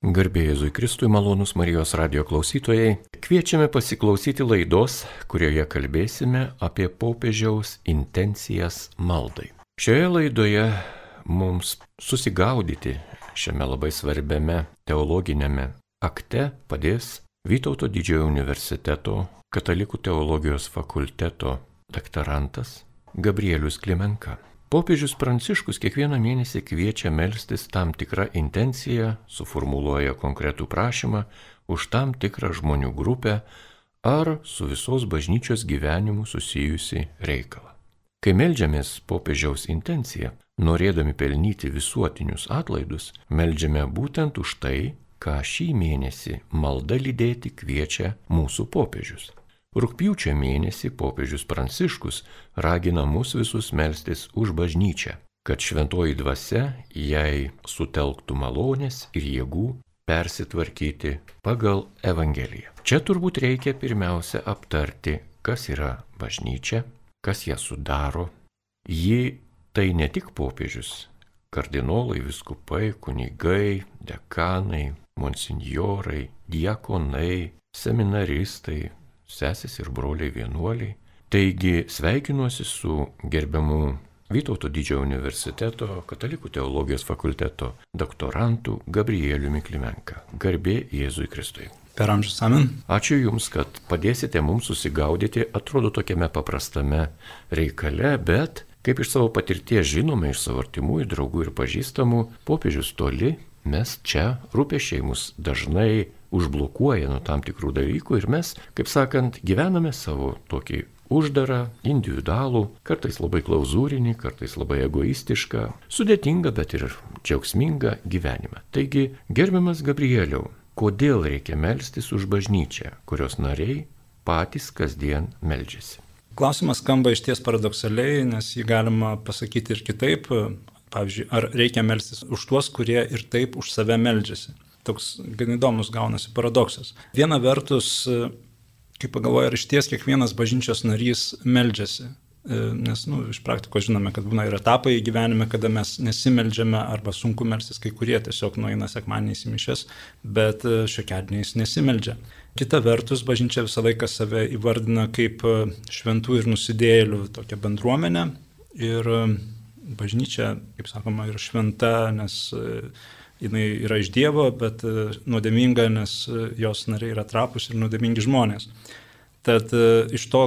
Garbėjai Jėzui Kristui malonus Marijos radio klausytojai, kviečiame pasiklausyti laidos, kurioje kalbėsime apie popiežiaus intencijas maldai. Šioje laidoje mums susigaudyti šiame labai svarbiame teologinėme akte padės Vytauto didžiojo universiteto katalikų teologijos fakulteto doktorantas Gabrielius Klimenka. Popiežius Pranciškus kiekvieną mėnesį kviečia melstis tam tikrą intenciją, suformuluoja konkretų prašymą už tam tikrą žmonių grupę ar su visos bažnyčios gyvenimu susijusi reikalą. Kai melžiamės popiežiaus intenciją, norėdami pelnyti visuotinius atlaidus, melžiame būtent už tai, ką šį mėnesį malda lydėti kviečia mūsų popiežius. Rūpiučio mėnesį popiežius Pranciškus ragina mus visus melstis už bažnyčią, kad šventoji dvasia jai sutelktų malonės ir jėgų persitvarkyti pagal Evangeliją. Čia turbūt reikia pirmiausia aptarti, kas yra bažnyčia, kas ją sudaro. Ji tai ne tik popiežius, kardinolai, viskupai, kunigai, dekanai, monsinjorai, diakonai, seminaristai, sesės ir broliai vienuoliai. Taigi sveikinuosi su gerbiamu Vytauto didžiojo universiteto katalikų teologijos fakulteto doktorantu Gabrieliumi Klimenka. Garbė Jėzui Kristui. Per amžius amen. Ačiū Jums, kad padėsite mums susigaudyti, atrodo tokiame paprastame reikale, bet kaip iš savo patirties žinome, iš savo artimųjų, draugų ir pažįstamų, popiežius toli, mes čia rūpešiai mus dažnai užblokuoja nuo tam tikrų dalykų ir mes, kaip sakant, gyvename savo tokį uždarą, individualų, kartais labai klauzūrinį, kartais labai egoistišką, sudėtingą, bet ir džiaugsmingą gyvenimą. Taigi, gerbiamas Gabrieliau, kodėl reikia melstis už bažnyčią, kurios nariai patys kasdien meldžiasi? Klausimas skamba iš ties paradoksaliai, nes jį galima pasakyti ir kitaip. Pavyzdžiui, ar reikia melstis už tuos, kurie ir taip už save meldžiasi? Toks gan įdomus gaunasi paradoksas. Viena vertus, kai pagalvoja, ar iš ties kiekvienas bažnyčios narys meldžiasi. E, nes, nu, iš praktikos žinome, kad būna ir etapai gyvenime, kada mes nesimeldžiame arba sunku melstis, kai kurie tiesiog nueina sekmaniais į mišes, bet e, šiokiadiniais nesimeldžia. Kita vertus, bažnyčia visą laiką save įvardina kaip e, šventų ir nusidėjėlių tokią bendruomenę. Ir bažnyčia, kaip sakoma, yra šventa, nes e, jinai yra iš Dievo, bet e, nuodėminga, nes e, jos nariai yra trapus ir nuodėmingi žmonės. Tad iš to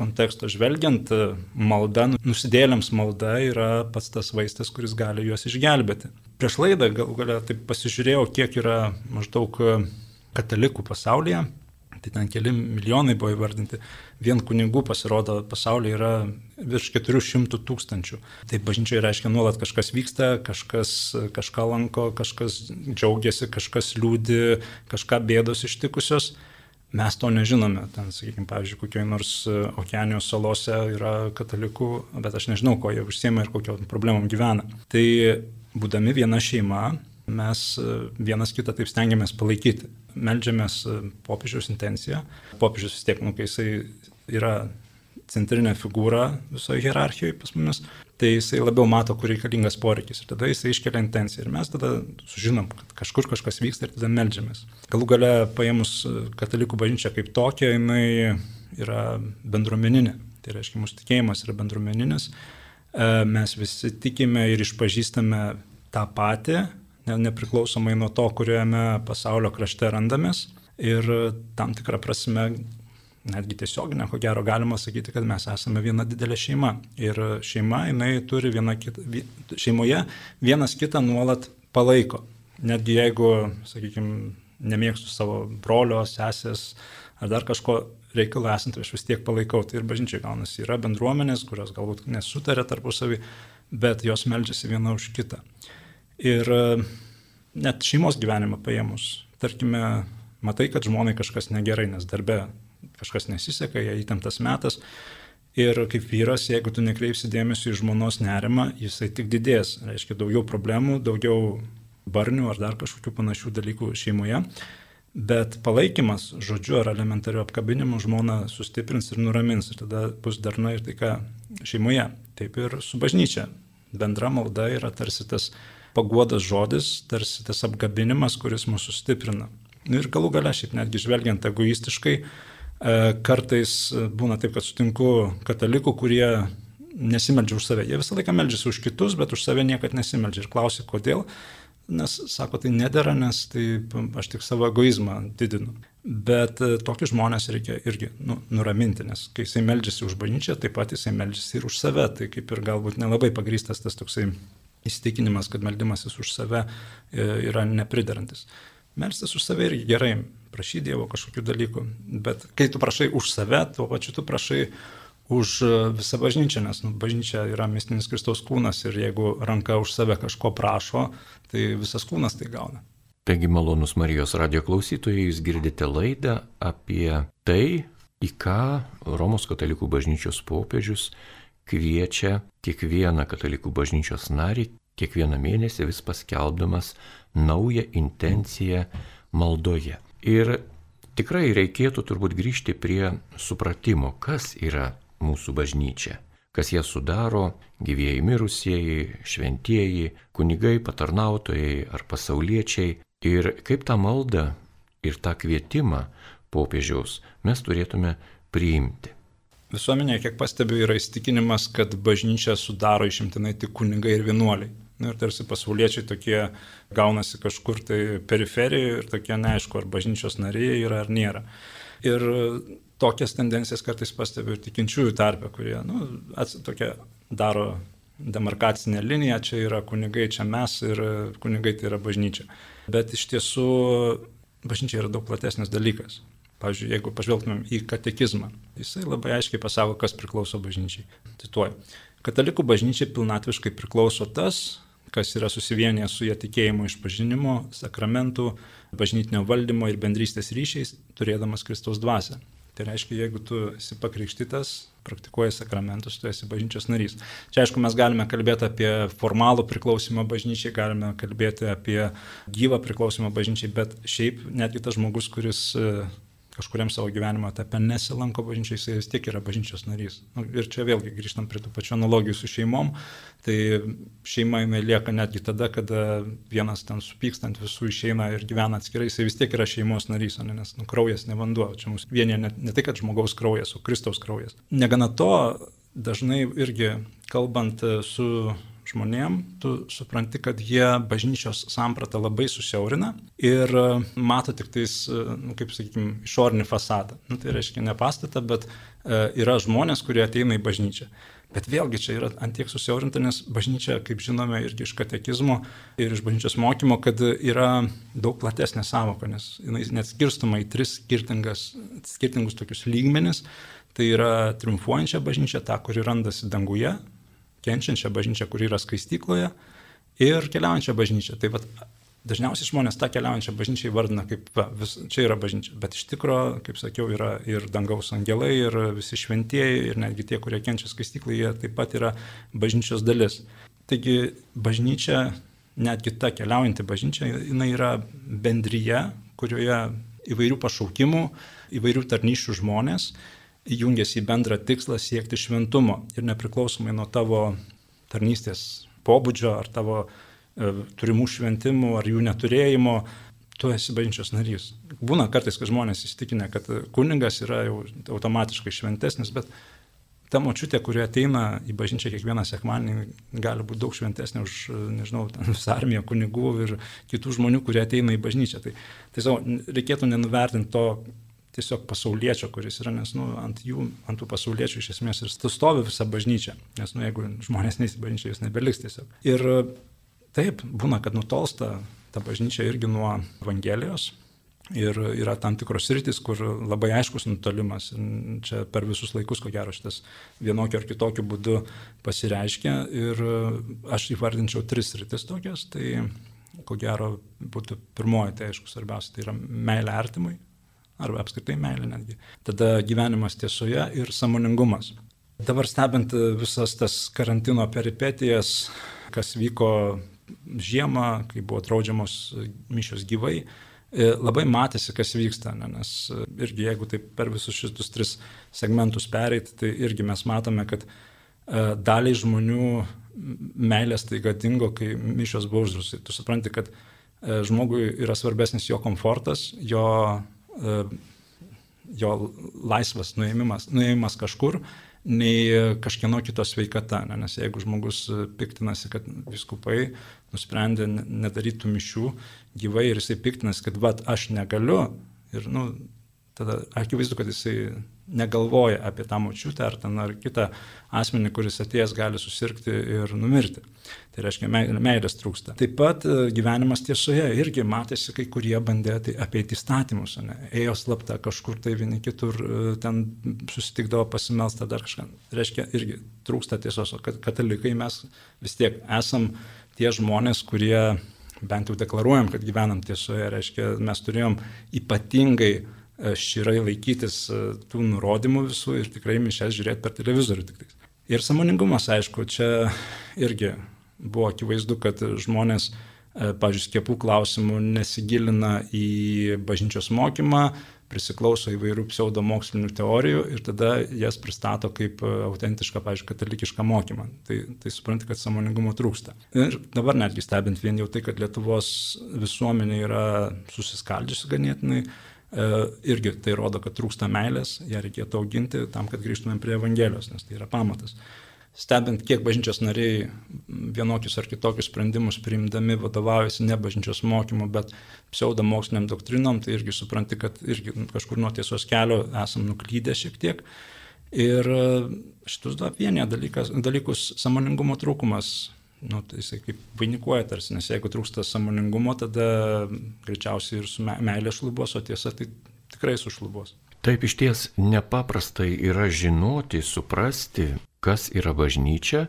konteksto žvelgiant, malda, nusidėliams malda yra pats tas vaistas, kuris gali juos išgelbėti. Prieš laidą gal galia taip pasižiūrėjau, kiek yra maždaug katalikų pasaulyje tai ten keli milijonai buvo įvardinti, vien kunigų pasirodo pasaulyje yra virš 400 tūkstančių. Tai bažnyčioje reiškia nuolat kažkas vyksta, kažkas kažką lanko, kažkas džiaugiasi, kažkas liūdi, kažką bėdos ištikusios. Mes to nežinome. Ten, sakykime, pavyzdžiui, kokioje nors Okeanijos salose yra katalikų, bet aš nežinau, ko jie užsiema ir kokiam problemom gyvena. Tai būdami viena šeima, mes vienas kitą taip stengiamės palaikyti. Meldžiamės e, popiežiaus intenciją. Popiežius vis tiek, nu, kai jisai yra centrinė figūra visoje hierarchijoje pas mumis, tai jisai labiau mato, kur reikalingas poreikis. Ir tada jisai iškelia intenciją. Ir mes tada sužinom, kad kažkur kažkas vyksta ir tada melžiamės. Galų gale paėmus e, katalikų bažnyčią kaip tokią, jinai yra bendruomeninė, tai reiškia mūsų tikėjimas yra bendruomeninis, e, mes visi tikime ir išpažįstame tą patį, nepriklausomai nuo to, kuriame pasaulio krašte randamės. Ir tam tikrą prasme, netgi tiesioginę, ko gero galima sakyti, kad mes esame viena didelė šeima. Ir šeima, jinai turi vieną kitą, šeimoje vienas kitą nuolat palaiko. Netgi jeigu, sakykime, nemėgstu savo brolio, sesės ar dar kažko reikalo esant, aš vis tiek palaikau. Tai ir bažnyčiai gaunasi. Yra bendruomenės, kurios galbūt nesutarė tarpusavį, bet jos meldžiasi viena už kitą. Ir e, net šeimos gyvenimą paėmus, tarkime, matai, kad žmonai kažkas negerai, nes darbe kažkas nesiseka, jie įtemptas metas. Ir kaip vyras, jeigu tu nekreipsi dėmesio į žmonos nerimą, jisai tik didės. Reiškia daugiau problemų, daugiau barnių ar dar kažkokių panašių dalykų šeimoje. Bet palaikymas žodžiu ar elementariu apkabinimu žmona sustiprins ir nuramins. Ir tada bus darna ir taika šeimoje. Taip ir su bažnyčia. Bendra malda yra tarsi tas paguodas žodis, tarsi tas apgabinimas, kuris mūsų stiprina. Ir galų gale, šiaip netgi žvelgiant egoistiškai, e, kartais būna taip, kad sutinku katalikų, kurie nesimeldžia už save. Jie visą laiką meldžiasi už kitus, bet už save niekada nesimeldžia. Ir klausia, kodėl. Nes, sako, tai nedėra, nes tai aš tik savo egoizmą didinu. Bet e, tokius žmonės reikia irgi nu, nuraminti, nes kai jisai meldžiasi už bažnyčią, taip pat jisai meldžiasi ir už save. Tai kaip ir galbūt nelabai pagrystas tas toksai įsitikinimas, kad meldimasis už save e, yra nepridarantis. Melstis už save irgi gerai, prašy Dievo kažkokių dalykų, bet kai tu prašai už save, tuo pačiu tu prašai už e, visą bažnyčią, nes nu, bažnyčia yra mistinis Kristaus kūnas ir jeigu ranka už save kažko prašo, tai visas kūnas tai gauna. Taigi malonus Marijos radio klausytojai, jūs girdite laidą apie tai, į ką Romos katalikų bažnyčios popiežius kviečia kiekvieną katalikų bažnyčios narį, kiekvieną mėnesį vis paskelbdamas naują intenciją maldoje. Ir tikrai reikėtų turbūt grįžti prie supratimo, kas yra mūsų bažnyčia, kas ją sudaro gyvieji mirusieji, šventieji, kunigai, patarnautojai ar pasauliečiai ir kaip tą maldą ir tą kvietimą popiežiaus mes turėtume priimti. Visuomenėje, kiek pastebiu, yra įstikinimas, kad bažnyčia sudaro išimtinai tik kunigai ir vienuoliai. Nu, ir tarsi pasauliečiai tokie gaunasi kažkur tai periferijoje ir tokie neaišku, ar bažnyčios nariai yra ar nėra. Ir tokias tendencijas kartais pastebiu ir tikinčiųjų tarpe, kurie nu, tokia daro demarkacinę liniją, čia yra kunigai, čia mes ir kunigai tai yra bažnyčia. Bet iš tiesų bažnyčia yra daug platesnis dalykas. Pavyzdžiui, jeigu pažvelgtumėm į katekizmą, jisai labai aiškiai pasako, kas priklauso bažnyčiai. Cituoju. Katalikų bažnyčiai pilnatviškai priklauso tas, kas yra susivienę su jie tikėjimo išpažinimo, sakramentų, bažnytinio valdymo ir bendrystės ryšiais, turėdamas Kristaus dvasę. Tai reiškia, jeigu tu esi pakrikštytas, praktikuoji sakramentus, tu esi bažnyčios narys. Čia aišku, mes galime kalbėti apie formalų priklausimą bažnyčiai, galime kalbėti apie gyvą priklausimą bažnyčiai, bet šiaip netgi tas žmogus, kuris kažkuriam savo gyvenimo etape nesilanko bažnyčiai, jis vis tiek yra bažnyčios narys. Nu, ir čia vėlgi grįžtam prie tų pačių analogijų su šeimom. Tai šeima jinai lieka netgi tada, kada vienas ten supykstant visų išeina ir gyvena atskirai, jis vis tiek yra šeimos narys, ne, nes nu, kraujas ne vanduo. Čia mūsų vienė ne, ne tai, kad žmogaus kraujas, o Kristaus kraujas. Negana to, dažnai irgi kalbant su žmonėm, tu supranti, kad jie bažnyčios sampratą labai susiaurina ir e, mato tik tais, e, nu, kaip sakykime, išorinį fasadą. Nu, tai reiškia ne pastatą, bet e, yra žmonės, kurie ateina į bažnyčią. Bet vėlgi čia yra antiek susiaurinta, nes bažnyčia, kaip žinome, irgi iš katekizmo ir iš bažnyčios mokymo, kad yra daug platesnė savoka, nes jinai net skirstoma į tris skirtingus tokius lygmenis. Tai yra triumfuojančia bažnyčia, ta, kuri randasi danguje, kenčiančią bažnyčią, kuri yra skaistykloje, ir keliaujančią bažnyčią. Tai vat, dažniausiai žmonės tą keliaujančią bažnyčią įvardina kaip, va, vis, čia yra bažnyčia, bet iš tikrųjų, kaip sakiau, yra ir dangaus angelai, ir visi šventieji, ir netgi tie, kurie kenčia skaistykloje, jie taip pat yra bažnyčios dalis. Taigi bažnyčia, netgi ta keliaujanti bažnyčia, jinai yra bendryje, kurioje įvairių pašaukimų, įvairių tarnyšių žmonės jungiasi į bendrą tikslą siekti šventumo ir nepriklausomai nuo tavo tarnystės pobūdžio ar tavo e, turimų šventimų ar jų neturėjimo, tu esi bažnyčios narys. Būna kartais, kad žmonės įsitikinę, kad kuningas yra jau automatiškai šventesnis, bet ta močiutė, kuri ateina į bažnyčią kiekvieną sekmanį, gali būti daug šventesnė už, nežinau, visą armiją kunigų ir kitų žmonių, kurie ateina į bažnyčią. Tai, savo, reikėtų nenuvertinti to, tiesiog pasaulietčio, kuris yra, nes nu, ant, jų, ant tų pasauliečių iš esmės ir stovi visa bažnyčia, nes nu, jeigu žmonės neįsibažnyčia, jūs nebeliks tiesiog. Ir taip, būna, kad nutolsta ta bažnyčia irgi nuo Evangelijos. Ir yra tam tikros rytis, kur labai aiškus nutolimas. Ir čia per visus laikus, ko gero, šitas vienokiu ar kitokiu būdu pasireiškia. Ir aš įvardinčiau tris rytis tokias. Tai ko gero būtų pirmoji, tai aišku, svarbiausia, tai yra meilė artimui, arba apskritai meilė netgi. Tada gyvenimas tiesoje ir samoningumas. Dabar stebint visas tas karantino peripetijas, kas vyko žiemą, kai buvo draudžiamos mišios gyvai, e, labai matėsi, kas vyksta, ne? nes irgi jeigu taip per visus šitus tris segmentus pereiti, tai irgi mes matome, kad e, daliai žmonių meilės taiga dingo, kai mišios buvo uždrausti. Tu supranti, kad e, žmogui yra svarbesnis jo komfortas, jo, e, jo laisvas nuėmimas, nuėmimas kažkur, nei kažkieno kito sveikata. Ne? Nes jeigu žmogus piktinasi, kad viskupai nusprendė nedarytų mišių gyvai ir jisai piktinasi, kad va, aš negaliu, ir nu, tada akivaizdu, kad jisai negalvoja apie tą močiutę ar ten ar kitą asmenį, kuris atėjęs gali susirgti ir numirti. Tai reiškia, meilės trūksta. Taip pat e, gyvenimas tiesoje irgi matėsi, kai kurie bandė tai apeiti įstatymus, ne? ėjo slapta kažkur tai vieni kitur, e, ten susitikdavo pasimelsta dar kažką. Tai reiškia, irgi trūksta tiesos, o katalikai mes vis tiek esam tie žmonės, kurie bent jau deklaruojam, kad gyvenam tiesoje, reiškia, mes turėjom ypatingai širai laikytis e, tų nurodymų visų ir tikrai mišes žiūrėti per televizorių tik tais. Ir samoningumas, aišku, čia irgi buvo akivaizdu, kad žmonės, e, pažiūrėjau, skiepų klausimų nesigilina į bažnyčios mokymą, prisiklauso įvairių pseudomokslinių teorijų ir tada jas pristato kaip e, autentišką, pažiūrėjau, katalikišką mokymą. Tai, tai supranti, kad samoningumo trūksta. Ir dabar netgi stebint vien jau tai, kad Lietuvos visuomenė yra susiskaldžiusi ganėtinai, E, irgi tai rodo, kad trūksta meilės, ją reikėtų auginti tam, kad grįžtumėm prie Evangelijos, nes tai yra pamatas. Stebint, kiek bažnyčios nariai vienokius ar kitokius sprendimus priimdami vadovaujasi ne bažnyčios mokymu, bet pseudomoksliniam doktrinom, tai irgi supranti, kad irgi kažkur nuo tiesos kelio esam nuklydę šiek tiek. Ir e, šitus du vienė dalykus samoningumo trūkumas nu, tai jisai kaip vainikuoja tarsi, nes jeigu trūksta samoningumo, tada greičiausiai ir su meilė šlubos, o tiesa tai tikrai sušlubos. Taip iš ties nepaprastai yra žinoti, suprasti, kas yra bažnyčia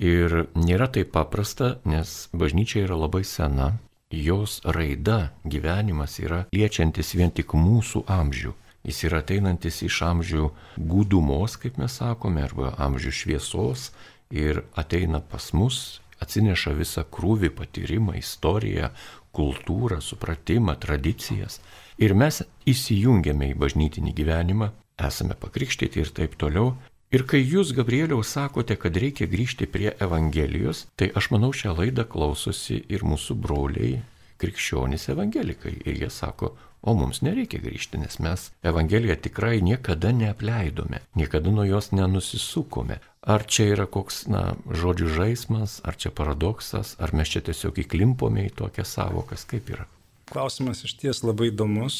ir nėra taip paprasta, nes bažnyčia yra labai sena, jos raida, gyvenimas yra liečiantis vien tik mūsų amžių. Jis yra ateinantis iš amžių gūdumos, kaip mes sakome, arba amžių šviesos ir ateina pas mus atsineša visą krūvį patyrimą, istoriją, kultūrą, supratimą, tradicijas. Ir mes įsijungiame į bažnytinį gyvenimą, esame pakrikštyti ir taip toliau. Ir kai jūs, Gabrieliau, sakote, kad reikia grįžti prie Evangelijos, tai aš manau šią laidą klausosi ir mūsų broliai krikščionys evangelikai. Ir jie sako, O mums nereikia grįžti, nes mes Evangeliją tikrai niekada neapleidome, niekada nuo jos nenusisukome. Ar čia yra koks, na, žodžių žaidimas, ar čia paradoksas, ar mes čia tiesiog įklimpome į tokias savokas, kaip yra? Klausimas iš ties labai įdomus,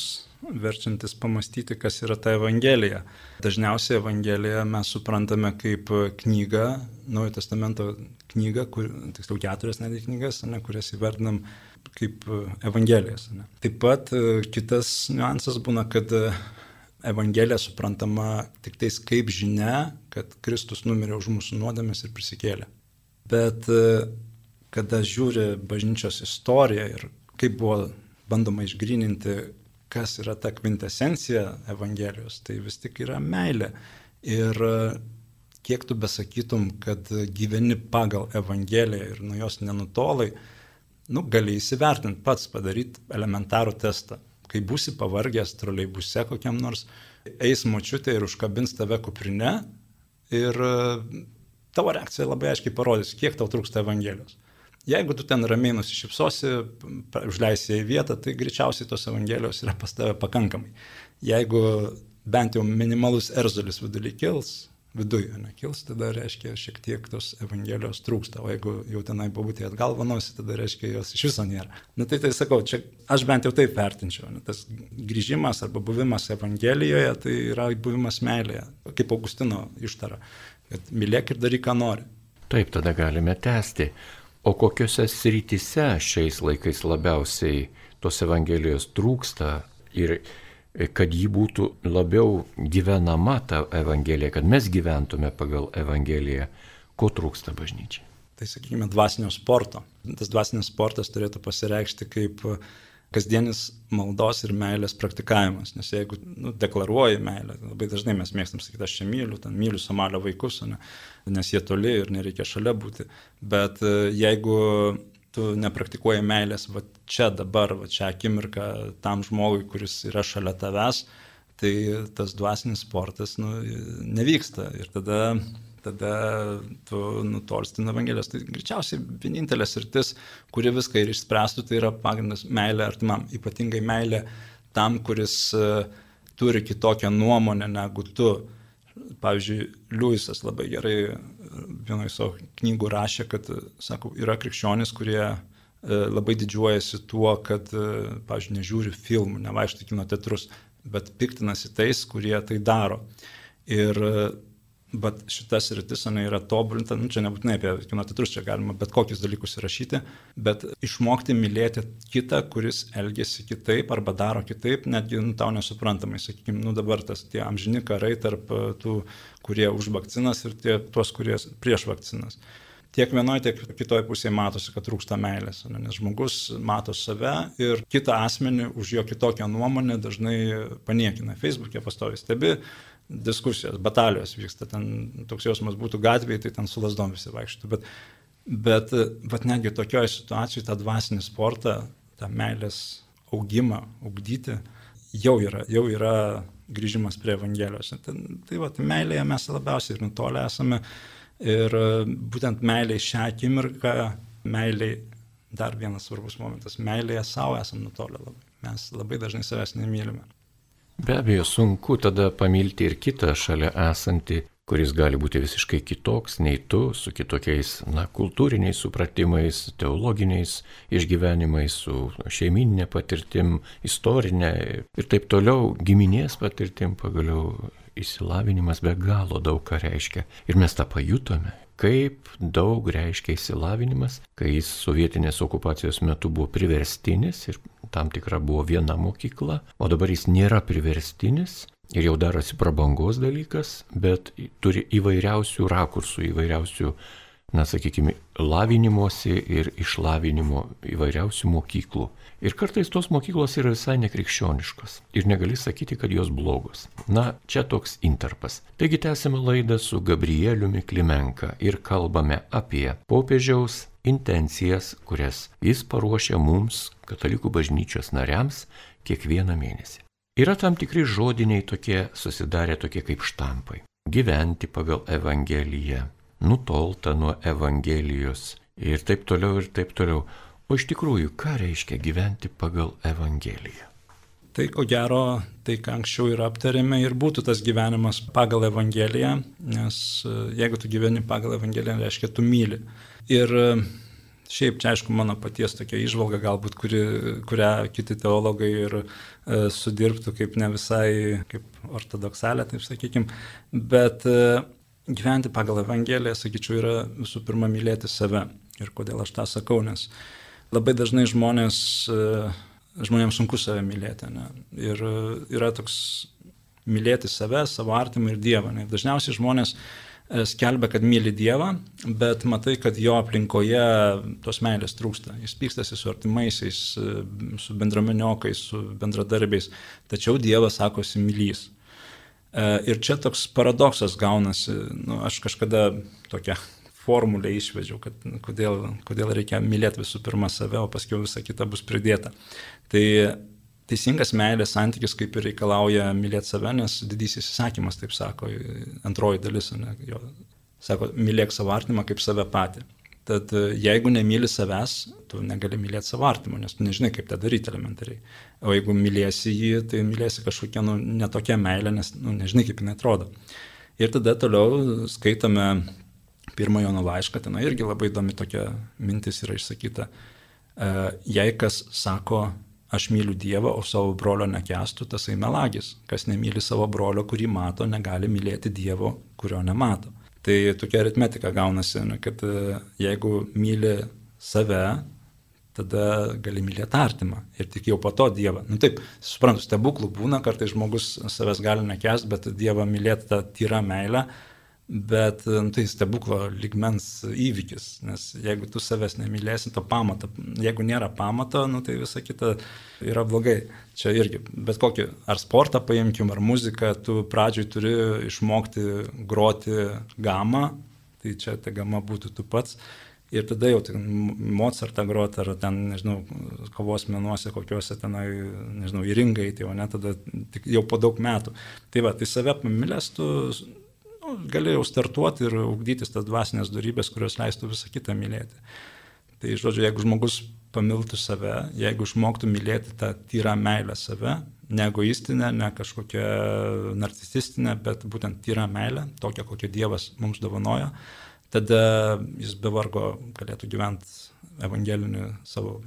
verčiantis pamastyti, kas yra ta Evangelija. Dažniausiai Evangeliją mes suprantame kaip knygą, Naujojo testamento knygą, kur, tiksliau keturias netgi knygas, ne, kurias įvardinam kaip e, Evangelijas. Ne. Taip pat e, kitas niuansas būna, kad e, Evangelija suprantama tik tais kaip žinia, kad Kristus numirė už mūsų nuodėmės ir prisikėlė. Bet kada žiūri bažnyčios istoriją ir kaip buvo bandoma išgrininti, kas yra ta kvintesencija Evangelijos, tai vis tik yra meilė. Ir kiek tu besakytum, kad gyveni pagal Evangeliją ir nuo jos nenutolai, nu, gali įsivertinti pats, padaryti elementarų testą. Kai būsi pavargęs troleibuse kokiam nors, eis močiutė ir užkabins tave kuprinę ir e, tavo reakcija labai aiškiai parodys, kiek tau trūksta Evangelijos. Jeigu tu ten ramiai nusišypsosi, užleisi į vietą, tai greičiausiai tos Evangelijos yra pas tave pakankamai. Jeigu bent jau minimalus erzulis vidurį kils, viduje nekils, tada reiškia šiek tiek tos Evangelijos trūksta, o jeigu jau tenai pabūti atgal vanosi, tada reiškia jos iš viso nėra. Na tai tai sakau, čia aš bent jau taip vertinčiau, ne, tas grįžimas arba buvimas Evangelijoje, tai yra buvimas meilėje, kaip Augustino ištara, kad mylėk ir daryk, ką nori. Taip, tada galime tęsti. O kokiuose srityse šiais laikais labiausiai tos Evangelijos trūksta ir kad ji būtų labiau gyvenama ta Evangelija, kad mes gyventume pagal Evangeliją, ko trūksta bažnyčiai. Tai sakykime, dvasinio sporto. Tas dvasinis sportas turėtų pasireikšti kaip kasdienis maldos ir meilės praktikavimas. Nes jeigu nu, deklaruoji meilę, labai dažnai mes mėgstam sakyti, aš čia myliu, ten myliu Somalio vaikus, ne, nes jie toli ir nereikia šalia būti. Bet e, jeigu tu nepraktikuoji meilės va čia dabar, va čia akimirką tam žmogui, kuris yra šalia tavęs, tai tas dvasinis sportas nu, nevyksta. Ir tada tada tu nutolsti nuo Evangelijos. Tai greičiausiai vienintelė sritis, kuri viską ir išspręstų, tai yra pagrindas meilė artimam, ypatingai meilė tam, kuris uh, turi kitokią nuomonę negu tu. Pavyzdžiui, Liujisas labai gerai vienoje savo knygų rašė, kad, sako, yra krikščionys, kurie e, labai didžiuojasi tuo, kad, e, pavyzdžiui, nežiūri filmų, nevaikšto kino teatrus, bet piktinasi tais, kurie tai daro. Ir bet šitas rytis ne, yra tobulinta, nu, čia nebūtinai apie kino teatrus, čia galima bet kokius dalykus įrašyti, bet išmokti mylėti kitą, kuris elgesi kitaip arba daro kitaip, netgi nu, tau nesuprantamai, sakykime, nu dabar tas tie amžini karai tarp e, tų, kurie už vakcinas ir tie, tuos, kurie prieš vakcinas. Tiek vienoje, tiek kitoje pusėje matosi, kad trūksta meilės, nes žmogus mato save ir kitą asmenį už jo kitokią nuomonę dažnai paniekina. Facebook'e pastovi stebi, diskusijos, batalijos vyksta, ten toks jausmas būtų gatvėje, tai ten su lasdom visi vaikštų. Bet, bet, bet netgi tokioje situacijoje tą dvasinį sportą, tą meilės augimą, ugdyti, jau yra, jau yra grįžimas prie Evangelijos. Ten, tai va, tai meilėje mes labiausiai ir nutolę esame. Ir būtent meilė šią akimirką, meilė, dar vienas svarbus momentas, meilėje savo esame nutolę labai. Mes labai dažnai savęs nemylime. Be abejo, sunku tada pamilti ir kitą šalia esantį, kuris gali būti visiškai kitoks nei tu, su kitokiais, na, kultūriniais supratimais, teologiniais išgyvenimais, su šeimininė patirtim, istorinė ir taip toliau, giminės patirtim pagaliau įsilavinimas be galo daug ką reiškia. Ir mes tą pajutome, kaip daug reiškia įsilavinimas, kai jis sovietinės okupacijos metu buvo priverstinis ir tam tikra buvo viena mokykla, o dabar jis nėra priverstinis ir jau darosi prabangos dalykas, bet turi įvairiausių rakursų, įvairiausių na, sakykime, lavinimosi ir išlavinimo įvairiausių mokyklų. Ir kartais tos mokyklos yra visai nekrikščioniškos. Ir negali sakyti, kad jos blogos. Na, čia toks interpas. Taigi tęsime laidą su Gabrieliumi Klimenka ir kalbame apie popiežiaus intencijas, kurias jis paruošia mums, katalikų bažnyčios nariams, kiekvieną mėnesį. Yra tam tikri žodiniai tokie susidarę tokie kaip štampai. Gyventi pagal Evangeliją, nutolta nuo Evangelijos ir taip toliau ir taip toliau. O iš tikrųjų, ką reiškia gyventi pagal Evangeliją? Tai ko gero, tai ką anksčiau ir aptarėme, ir būtų tas gyvenimas pagal Evangeliją, nes e, jeigu tu gyveni pagal Evangeliją, reiškia, tu myli. Ir e, šiaip čia, aišku, mano paties tokia išvalga, galbūt, kuri, kurią kiti teologai ir e, sudirbtų kaip ne visai kaip ortodoksalė, taip sakykime, bet e, gyventi pagal Evangeliją, sakyčiau, yra visų pirma mylėti save. Ir kodėl aš tą sakau, nes labai dažnai žmonės, e, žmonėms sunku save mylėti. Ne? Ir e, yra toks mylėti save, savo artimą ir Dievą. Ne? Dažniausiai žmonės e, skelbia, kad myli Dievą, bet matai, kad jo aplinkoje tos meilės trūksta. Jis pykstasi su artimaisiais, su bendrameniokais, su bendradarbiais, tačiau Dievas sakosi mylys. E, ir čia toks paradoksas gaunasi, nu, aš kažkada tokią formulę išvedžiau, kad nu, kodėl, kodėl reikia mylėti visų pirma save, o paskui visa kita bus pridėta. Tai teisingas meilės santykis kaip ir reikalauja mylėti save, nes didysis įsakymas, taip sako, antroji dalis, ne, jo, sako, mylėk savo artimą kaip save patį. Tad e, jeigu nemyli savęs, tu negali mylėti savo artimo, nes tu nežinai, kaip tą daryti elementariai. O jeigu mylėsi jį, tai mylėsi kažkokią nu, netokią meilę, nes nu, nežinai, kaip jinai atrodo. Ir tada toliau skaitome pirmąjo nuo laišką, ten irgi labai įdomi tokia mintis yra išsakyta. E, jei kas sako, aš myliu Dievą, o savo brolio nekestų, tasai melagis. Kas nemyli savo brolio, kurį mato, negali mylėti Dievo, kurio nemato. Tai tokia aritmetika gaunasi, kad e, jeigu myli save, tada gali mylėti artimą ir tik jau po to Dievą. Na nu, taip, suprantu, stebuklų būna, kartais žmogus savęs gali nekest, bet Dievą mylėti tą tyrą meilę, Bet nu, tai stebuklo ligmens įvykis, nes jeigu tu savęs nemylėsi, to pamato, jeigu nėra pamato, nu, tai visa kita yra blogai. Čia irgi, bet kokį, ar sportą paimkim, ar muziką, tu pradžioj turi išmokti groti gamą, tai čia ta gama būtų tu pats. Ir tada jau Mozartą groti, ar ten, nežinau, kovos menuose kokiuose tenai, nežinau, įringai, tai o ne tada jau po daug metų. Tai va, tai save pamilęs tu nu, gali jau startuoti ir ugdytis tas dvasinės darybės, kurios leistų visą kitą mylėti. Tai žodžiu, jeigu žmogus pamiltų save, jeigu išmoktų mylėti tą tyrą meilę save, ne egoistinę, ne kažkokią narcisistinę, bet būtent tyrą meilę, tokią, kokią Dievas mums dovanoja, tada jis be vargo galėtų gyventi evangelinį savo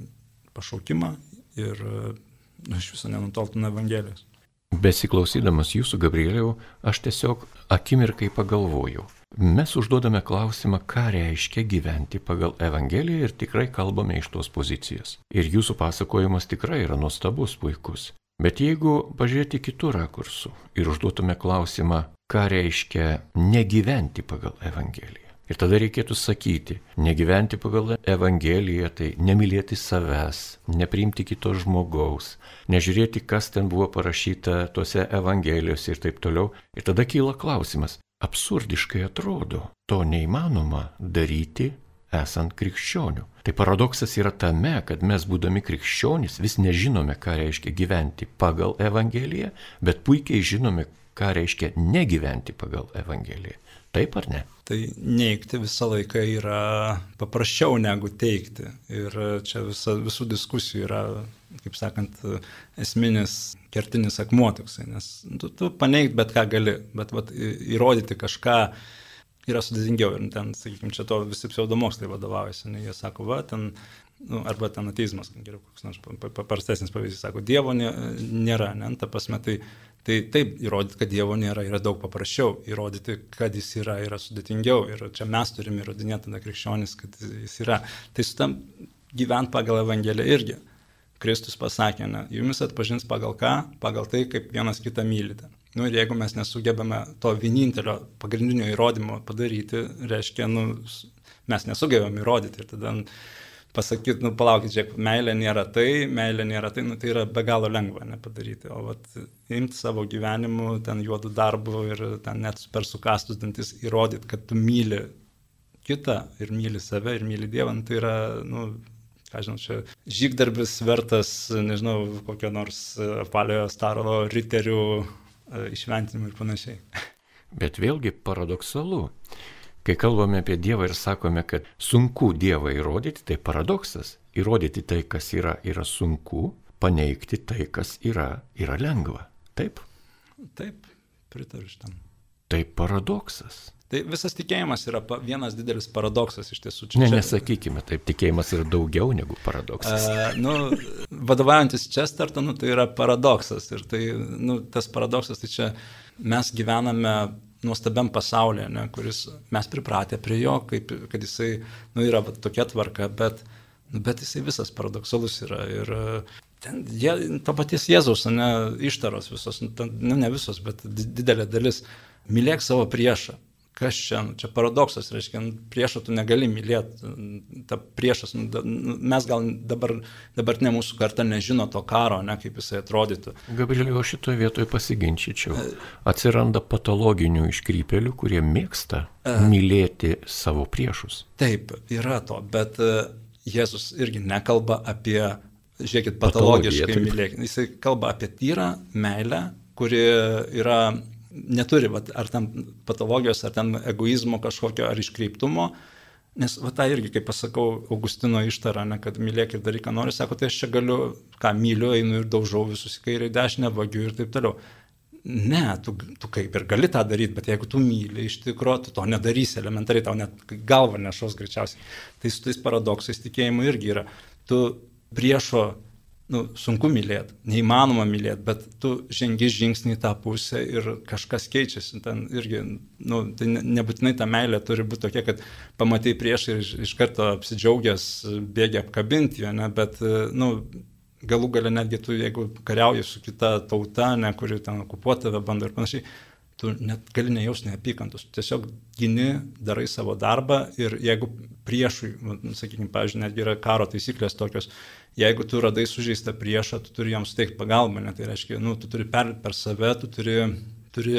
pašaukimą ir nu, iš viso nenutoltų nuo Evangelijos. Besiklausydamas jūsų, Gabrieliau, aš tiesiog akimirkai pagalvojau. Mes užduodame klausimą, ką reiškia gyventi pagal Evangeliją ir tikrai kalbame iš tos pozicijos. Ir jūsų pasakojimas tikrai yra nuostabus, puikus. Bet jeigu pažiūrėti kitų rakursų ir užduotume klausimą, ką reiškia negyventi pagal Evangeliją. Ir tada reikėtų sakyti, negyventi pagal Evangeliją, tai nemylėti savęs, nepriimti kito žmogaus, nežiūrėti, kas ten buvo parašyta tuose Evangelijose ir taip toliau. Ir tada kyla klausimas, absurdiškai atrodo, to neįmanoma daryti esant krikščionių. Tai paradoksas yra tame, kad mes būdami krikščionys vis nežinome, ką reiškia gyventi pagal Evangeliją, bet puikiai žinome, ką reiškia negyventi pagal Evangeliją. Taip ar ne? Tai neikti visą laiką yra paprasčiau negu teikti. Ir čia visa, visų diskusijų yra, kaip sakant, esminis kertinis akmuo toksai. Nes tu, tu paneigti bet ką gali, bet vat, įrodyti kažką yra sudėtingiau. Ir ten, sakykime, čia to visi pseudomokslai vadovaujasi. Jie sako, va, ten nu, arba ten ateizmas, geriau koks nors paprastesnis pavyzdys, sako, Dievo nėra, ne, ta prasme, tai, tai taip, įrodyti, kad Dievo nėra, yra daug paprasčiau, įrodyti, kad jis yra, yra sudėtingiau ir čia mes turime įrodinėti tada krikščionis, kad jis yra. Tai su tam gyvent pagal Evangeliją irgi. Kristus pasakė, ne, jumis atpažins pagal ką, pagal tai, kaip vienas kitą mylite. Nu, ir jeigu mes nesugebame to vienintelio pagrindinio įrodymo padaryti, reiškia, nu, mes nesugebame įrodyti ir tada pasakyti, nu palaukit, žiūrėk, meilė nėra tai, meilė nėra tai, nu tai yra be galo lengva nepadaryti. O vat imti savo gyvenimu, ten juodų darbų ir ten net per sukastus dantis įrodyti, kad tu myli kitą ir myli save ir myli Dievą, nu, tai yra, nu, ką žinau, čia žygdarbis vertas, nežinau, kokio nors apaliojo staro riterių e, išventinimų ir panašiai. Bet vėlgi paradoksalu. Kai kalbame apie Dievą ir sakome, kad sunku Dievą įrodyti, tai paradoksas. Įrodyti tai, kas yra, yra sunku, paneigti tai, kas yra, yra lengva. Taip? Taip, pritariu šitam. Tai paradoksas. Tai visas tikėjimas yra vienas didelis paradoksas iš tiesų. Čia, ne, nesakykime, taip, tikėjimas yra daugiau negu paradoksas. Uh, nu, vadovaujantis Chestertonu, tai yra paradoksas. Ir tai, nu, tas paradoksas, tai čia mes gyvename nuostabiam pasaulyje, ne, kuris mes pripratę prie jo, kaip, kad jisai nu, yra va, tokia tvarka, bet, nu, bet jisai visas paradoksalus yra. Ir ten, jie, to paties Jėzaus, ne, ištaros visos, nu, ten, nu, ne visos, bet didelė dalis. Mylėk savo priešą kas čia, nu, čia paradoksas, reiškia, nu, priešą tu negali mylėti, ta priešas, nu, mes gal dabar, dabartinė mūsų karta nežino to karo, ne, kaip jisai atrodytų. Gabrieliu, aš šitoje vietoje pasiginčyčiau. Atsiranda patologinių iškrypelių, kurie mėgsta e. mylėti savo priešus. Taip, yra to, bet e, Jėzus irgi nekalba apie, žiūrėkit, patologiškai mylėti. Jisai kalba apie tyrą meilę, kuri yra neturi vat, ar ten patologijos, ar ten egoizmo kažkokio, ar iškreiptumo. Nes va tą irgi, kaip pasakau, Augustino ištara, ne, kad mylėk ir daryk, ką nori, sako, tai aš čia galiu, ką myliu, einu ir daužau visus į kairę, dešinę, vagiu ir taip toliau. Ne, tu, tu kaip ir gali tą daryti, bet jeigu tu myli iš tikrųjų, tu to nedarysi elementariai, tau net galva nešos greičiausiai. Tai su tais paradoksais tikėjimu irgi yra. Tu priešo nu, sunku mylėti, neįmanoma mylėti, bet tu žengi žingsnį į tą pusę ir kažkas keičiasi. Ten irgi, nu, tai nebūtinai ta meilė turi būti tokia, kad pamatai prieš ir iš, iš karto apsidžiaugęs bėgi apkabinti jo, ne, bet, nu, galų gale netgi tu, jeigu kariauji su kita tauta, ne, kuri ten okupuoti tave bando ir panašiai, tu net gali nejausti neapykantos, tiesiog gini, darai savo darbą ir jeigu priešui, sakykime, pavyzdžiui, netgi yra karo taisyklės tokios, jeigu tu radai sužeistą priešą, tu turi jam suteikti pagalbą, ne, tai reiškia, nu, tu turi perlipti per save, tu turi, turi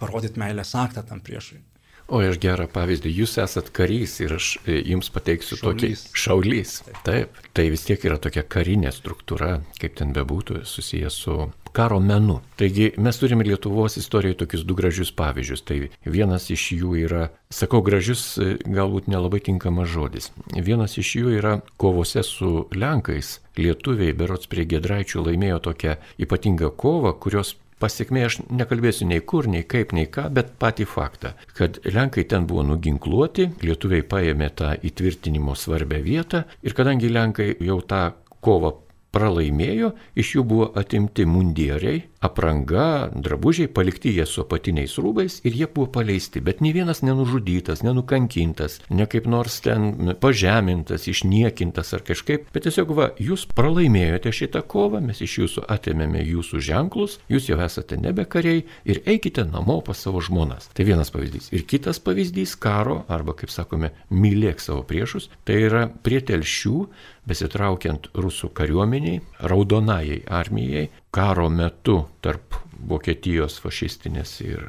parodyti meilės aktą tam priešui. O aš gerą pavyzdį, jūs esat karys ir aš e, jums pateiksiu Šaulys. tokį šaulys. Taip, tai vis tiek yra tokia karinė struktūra, kaip ten bebūtų, susijęs su karo menu. Taigi mes turime Lietuvos istorijoje tokius du gražius pavyzdžius. Tai vienas iš jų yra, sakau, gražius, e, galbūt nelabai tinkamas žodis. Vienas iš jų yra kovose su Lenkais. Lietuviai, berots prie Gedraičių, laimėjo tokią ypatingą kovą, kurios Pasiekmė aš nekalbėsiu nei kur, nei kaip, nei ką, bet patį faktą, kad Lenkai ten buvo nuginkluoti, lietuviai paėmė tą įtvirtinimo svarbę vietą ir kadangi Lenkai jau tą kovą pralaimėjo, iš jų buvo atimti mundieriai, apranga, drabužiai, palikti jie su apatiniais rūbais ir jie buvo paleisti, bet nei vienas nenužudytas, nenukankintas, ne kaip nors ten pažemintas, išniekintas ar kažkaip, bet tiesiog va, jūs pralaimėjote šitą kovą, mes iš jūsų atėmėme jūsų ženklus, jūs jau esate nebe kariai ir eikite namo pas savo žmonas. Tai vienas pavyzdys. Ir kitas pavyzdys karo, arba kaip sakome, mylėk savo priešus, tai yra prie telšių besitraukiant rusų kariuomeniai, raudonajai armijai, karo metu tarp Vokietijos fašistinės ir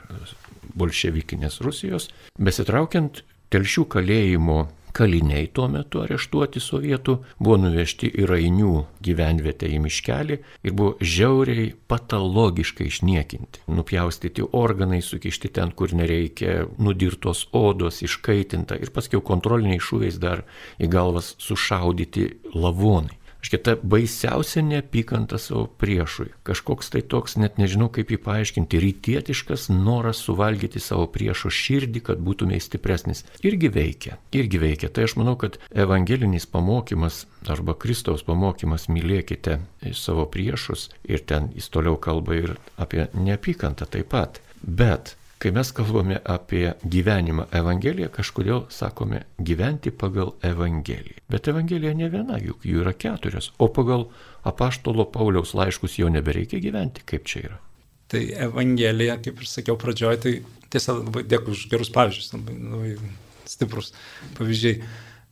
bolševikinės Rusijos, besitraukiant telšių kalėjimo kaliniai tuo metu areštuoti sovietų buvo nuvežti į Rainių gyvenvietę į miškelį ir buvo žiauriai patologiškai išniekinti. Nupjaustyti organai, sukišti ten, kur nereikia, nudirtos odos, iškaitinta ir paskiau kontroliniai šūviais dar į galvas sušaudyti lavonai. Škia ta baisiausia neapykanta savo priešui. Kažkoks tai toks, net nežinau kaip jį paaiškinti, rytietiškas noras suvalgyti savo priešo širdį, kad būtumei stipresnis. Irgi veikia, irgi veikia. Tai aš manau, kad evangelinis pamokymas arba Kristaus pamokymas mylėkite savo priešus ir ten jis toliau kalba ir apie neapykantą taip pat. Bet Kai mes kalbame apie gyvenimą Evangeliją, kažkodėl sakome gyventi pagal Evangeliją. Bet Evangelija ne viena, juk jų yra keturios, o pagal apaštalo Pauliaus laiškus jau nebereikia gyventi, kaip čia yra. Tai Evangelija, kaip ir sakiau pradžioje, tai tiesa labai dėkui už gerus pavyzdžius, labai, labai stiprus pavyzdžiai.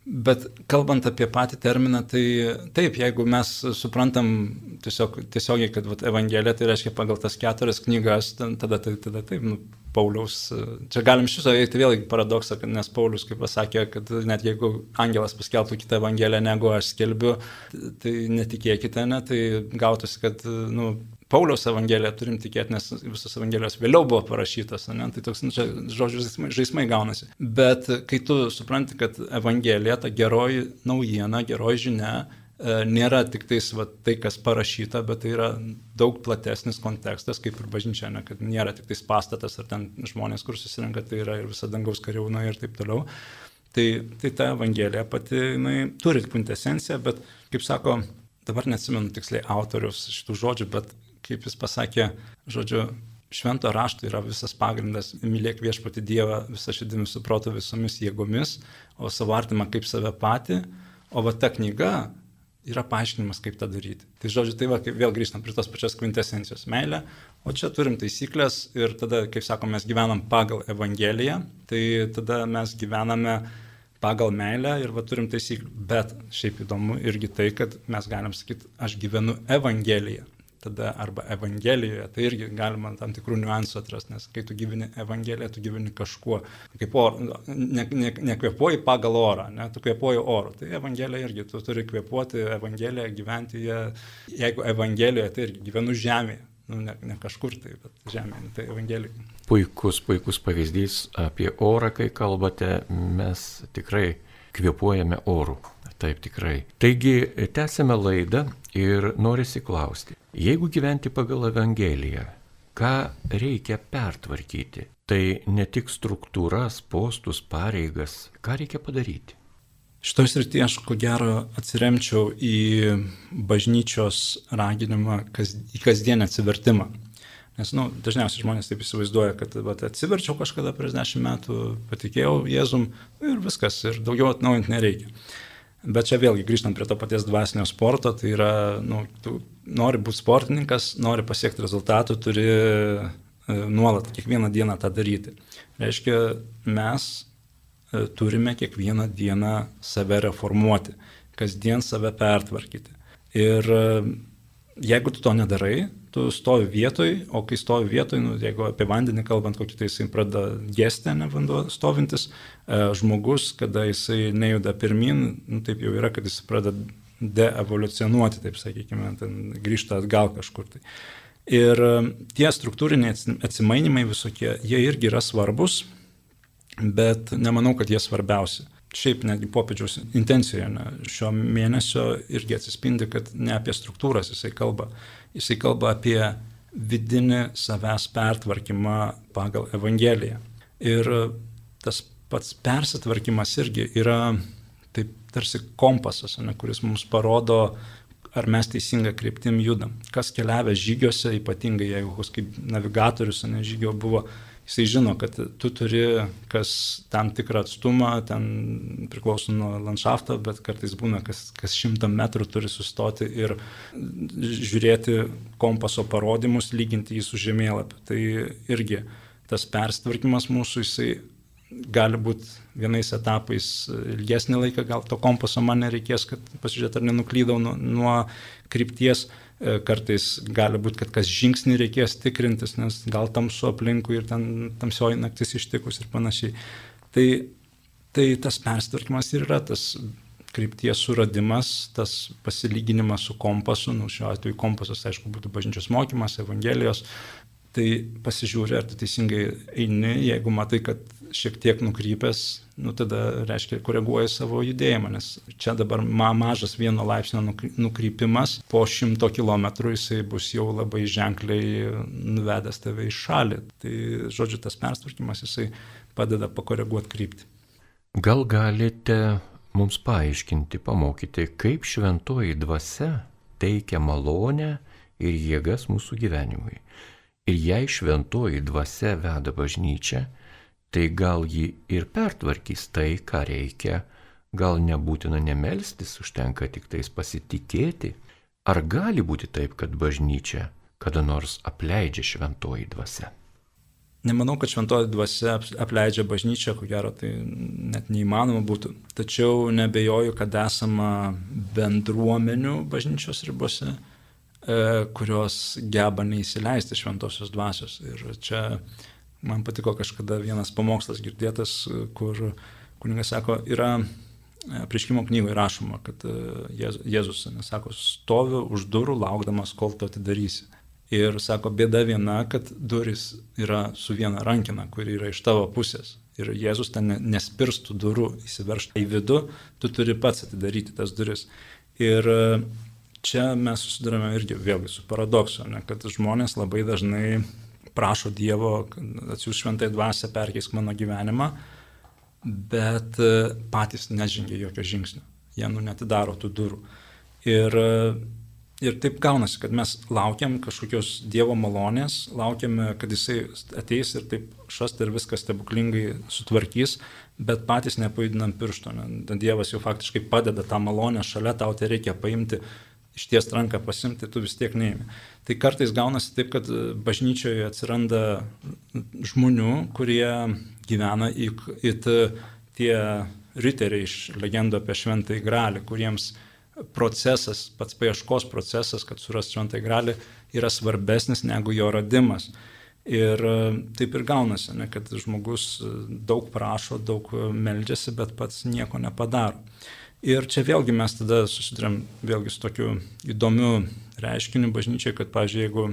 Bet kalbant apie patį terminą, tai taip, jeigu mes suprantam tiesiog, tiesiogiai, kad vat, Evangelija tai reiškia pagal tas keturias knygas, tada, tada, tada taip, nu, Pauliaus, čia galim viso eiti vėlgi paradoksą, nes Paulius, kaip pasakė, kad net jeigu angelas paskelbtų kitą Evangeliją negu aš skelbiu, tai netikėkite, ne, tai gautųsi, kad, nu, Pauliaus Evangeliją turim tikėti, nes visos Evangelijos vėliau buvo parašytos, ne? tai toks, nu, čia žodžių žaismai, žaismai gaunasi. Bet kai tu supranti, kad Evangelija, ta geroji naujiena, geroji žinia, e, nėra tik tais, va, tai, kas parašyta, bet tai yra daug platesnis kontekstas, kaip ir bažnyčia, ne, kad nėra tik tais pastatas ar ten žmonės, kur susirenka, tai yra ir visa dangaus kariauna ir taip toliau. Tai, tai ta Evangelija pati jinai, turi kvintesenciją, bet, kaip sako, dabar neatsimenu tiksliai autorius šitų žodžių, bet kaip jis pasakė, žodžiu, švento rašto yra visas pagrindas - mylėk viešpati Dievą visą širdimi suproto visomis jėgomis, o savo artimą kaip save patį, o va ta knyga yra paaiškinimas, kaip tą daryti. Tai žodžiu, tai va, vėl grįžtam prie tos pačios kvintesencijos - meilė, o čia turim taisyklės ir tada, kaip sakom, mes gyvenam pagal Evangeliją, tai tada mes gyvename pagal meilę ir va turim taisyklių. Bet šiaip įdomu irgi tai, kad mes galim sakyti, aš gyvenu Evangeliją tada arba Evangelijoje, tai irgi galima tam tikrų niuansų atrasti, nes kai tu gyveni Evangeliją, tu gyveni kažkuo, kaip or, ne, ne, nekvepuoji pagal orą, ne, tu kvepuoji oru. Tai Evangelija irgi, tu turi kvepuoti Evangeliją, gyventi ją, jeigu Evangelijoje, tai irgi gyvenu žemėje. Nu, ne, ne kažkur tai, bet žemėje, tai Evangelija. Puikus, puikus pavyzdys apie orą, kai kalbate, mes tikrai kvepuojame orų. Taip tikrai. Taigi, tęsime laidą ir norisi klausti, jeigu gyventi pagal Evangeliją, ką reikia pertvarkyti? Tai ne tik struktūras, postus, pareigas, ką reikia padaryti? Šitoje srityje aš ko gero atsiremčiau į bažnyčios raginimą, kas, į kasdienį atsivertimą. Nes, nu, dažniausiai žmonės taip įsivaizduoja, kad vat, atsiverčiau kažkada prieš dešimt metų, patikėjau Jėzum ir viskas, ir daugiau atnaujinti nereikia. Bet čia vėlgi grįžtant prie to paties dvasinio sporto, tai yra, nu, tu nori būti sportininkas, nori pasiekti rezultatų, turi e, nuolat kiekvieną dieną tą daryti. Reiškia, mes e, turime kiekvieną dieną save reformuoti, kasdien save pertvarkyti. Ir e, jeigu tu to nedarai, tu stovi vietoj, o kai stovi vietoj, nu, jeigu apie vandenį kalbant, kokį tai jisai pradeda gesti, ne vanduo stovintis, e, žmogus, kada jisai nejuda pirmin, nu, taip jau yra, kad jis pradeda deevoliucionuoti, taip sakykime, ten grįžta atgal kažkur. Tai. Ir e, tie struktūriniai atsimainimai visokie, jie irgi yra svarbus, bet nemanau, kad jie svarbiausi šiaip netgi popiežiaus intencijoje ne, šio mėnesio irgi atsispindi, kad ne apie struktūras jisai kalba, jisai kalba apie vidinį savęs pertvarkymą pagal Evangeliją. Ir tas pats persitvarkymas irgi yra taip tarsi kompasas, ne, kuris mums parodo, ar mes teisinga kryptim judam. Kas keliavę žygiuose, ypatingai jeigu kaip navigatorius, ne žygio buvo jisai žino, kad tu turi kas tam tikrą atstumą, ten priklauso nuo landšafto, bet kartais būna, kas, kas šimtą metrų turi sustoti ir žiūrėti kompaso parodymus, lyginti jį su žemėlapiu. Tai irgi tas perstvarkymas mūsų, jisai gali būti vienais etapais ilgesnį laiką, gal to kompaso man nereikės, kad pasižiūrėt, ar nenuklydau nuo, nuo krypties kartais gali būti, kad kas žingsnį reikės tikrintis, nes gal tamsu aplinkui ir ten tamsioji naktis ištikus ir panašiai. Tai, tai tas perstvarkymas ir yra tas krypties suradimas, tas pasilyginimas su kompasu, nu, šiuo atveju kompasas, aišku, būtų bažnyčios mokymas, Evangelijos, tai pasižiūrė, ar tu teisingai eini, jeigu matai, kad šiek tiek nukrypęs, nu tada reiškia koreguoji savo judėjimą, nes čia dabar ma mažas vieno laipsnio nukrypimas, po šimto kilometrų jisai bus jau labai ženkliai nuvedęs tave į šalį. Tai žodžiu, tas perstvarkymas jisai padeda pakoreguoti kryptį. Gal galite mums paaiškinti, pamokyti, kaip šventoji dvasia teikia malonę ir jėgas mūsų gyvenimui. Ir jei šventoji dvasia veda bažnyčią, tai gal ji ir pertvarkys tai, ką reikia, gal nebūtina nemelstis, užtenka tik tais pasitikėti. Ar gali būti taip, kad bažnyčia kada nors apleidžia šventoji dvasia? Nemanau, kad šventoji dvasia apleidžia bažnyčią, ko gero tai net neįmanoma būtų. Tačiau nebejoju, kad esama bendruomenių bažnyčios ribose, kurios geba neįsileisti šventosios dvasios. Ir čia man patiko kažkada vienas pamokslas girdėtas, kur kuningas sako, yra e, prieškimo knygoje rašoma, kad e, Jėzus, nesako, stoviu už durų laukdamas, kol tu atidarysi. Ir sako, bėda viena, kad duris yra su viena rankina, kuri yra iš tavo pusės. Ir Jėzus ten nespirstų durų įsiveršti į vidų, tu turi pats atidaryti tas duris. Ir čia mes susidurime irgi vėlgi su paradoksu, ne, kad žmonės labai dažnai prašo Dievo, atsiūs šventai dvasia, perkeisk mano gyvenimą, bet e, patys nežengia jokio žingsnio. Jie nu netidaro tų durų. Ir, e, ir taip gaunasi, kad mes laukiam kažkokios Dievo malonės, laukiame, kad Jisai ateis ir taip šast ir viskas stebuklingai sutvarkys, bet patys nepajudinam piršto. Ne? Dievas jau faktiškai padeda tą malonę šalia, tau tai reikia paimti išties ranką pasimti, tu vis tiek neimi. Tai kartais gaunasi taip, kad bažnyčioje atsiranda žmonių, kurie gyvena į tie riteriai iš legendų apie šventąjį gralį, kuriems procesas, pats paieškos procesas, kad suras šventąjį gralį, yra svarbesnis negu jo radimas. Ir taip ir gaunasi, ne, kad žmogus daug prašo, daug meldžiasi, bet pats nieko nepadaro. Ir čia vėlgi mes tada susidurėm vėlgi su tokiu įdomiu reiškiniu bažnyčiai, kad, pavyzdžiui, jeigu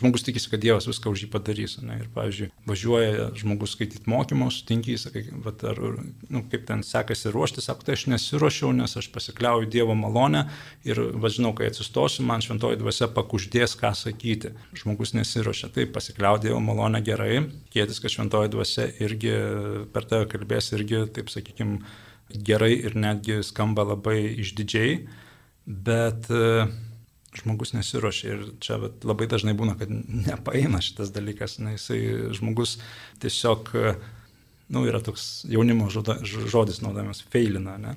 žmogus tikisi, kad Dievas viską už jį padarys, ne, ir, pavyzdžiui, važiuoja žmogus skaityti mokymus, tinkiai, sakai, vat, ar, nu, kaip ten sekasi ruošti, sako, tai aš nesiuošiau, nes aš pasikliauju Dievo malonę ir, važinau, kai atsistosiu, man šventoji dvasia pakuždės, ką sakyti. Žmogus nesiuošia, tai pasikliauju Dievo malonę gerai, kėtis, kad šventoji dvasia irgi per tave kalbės, irgi, taip sakykime, gerai ir netgi skamba labai išdidžiai, bet e, žmogus nesiuošia ir čia labai dažnai būna, kad nepaeina šitas dalykas, na, jisai žmogus tiesiog, e, na, nu, yra toks jaunimo žodis naudojamas, feilina, ne.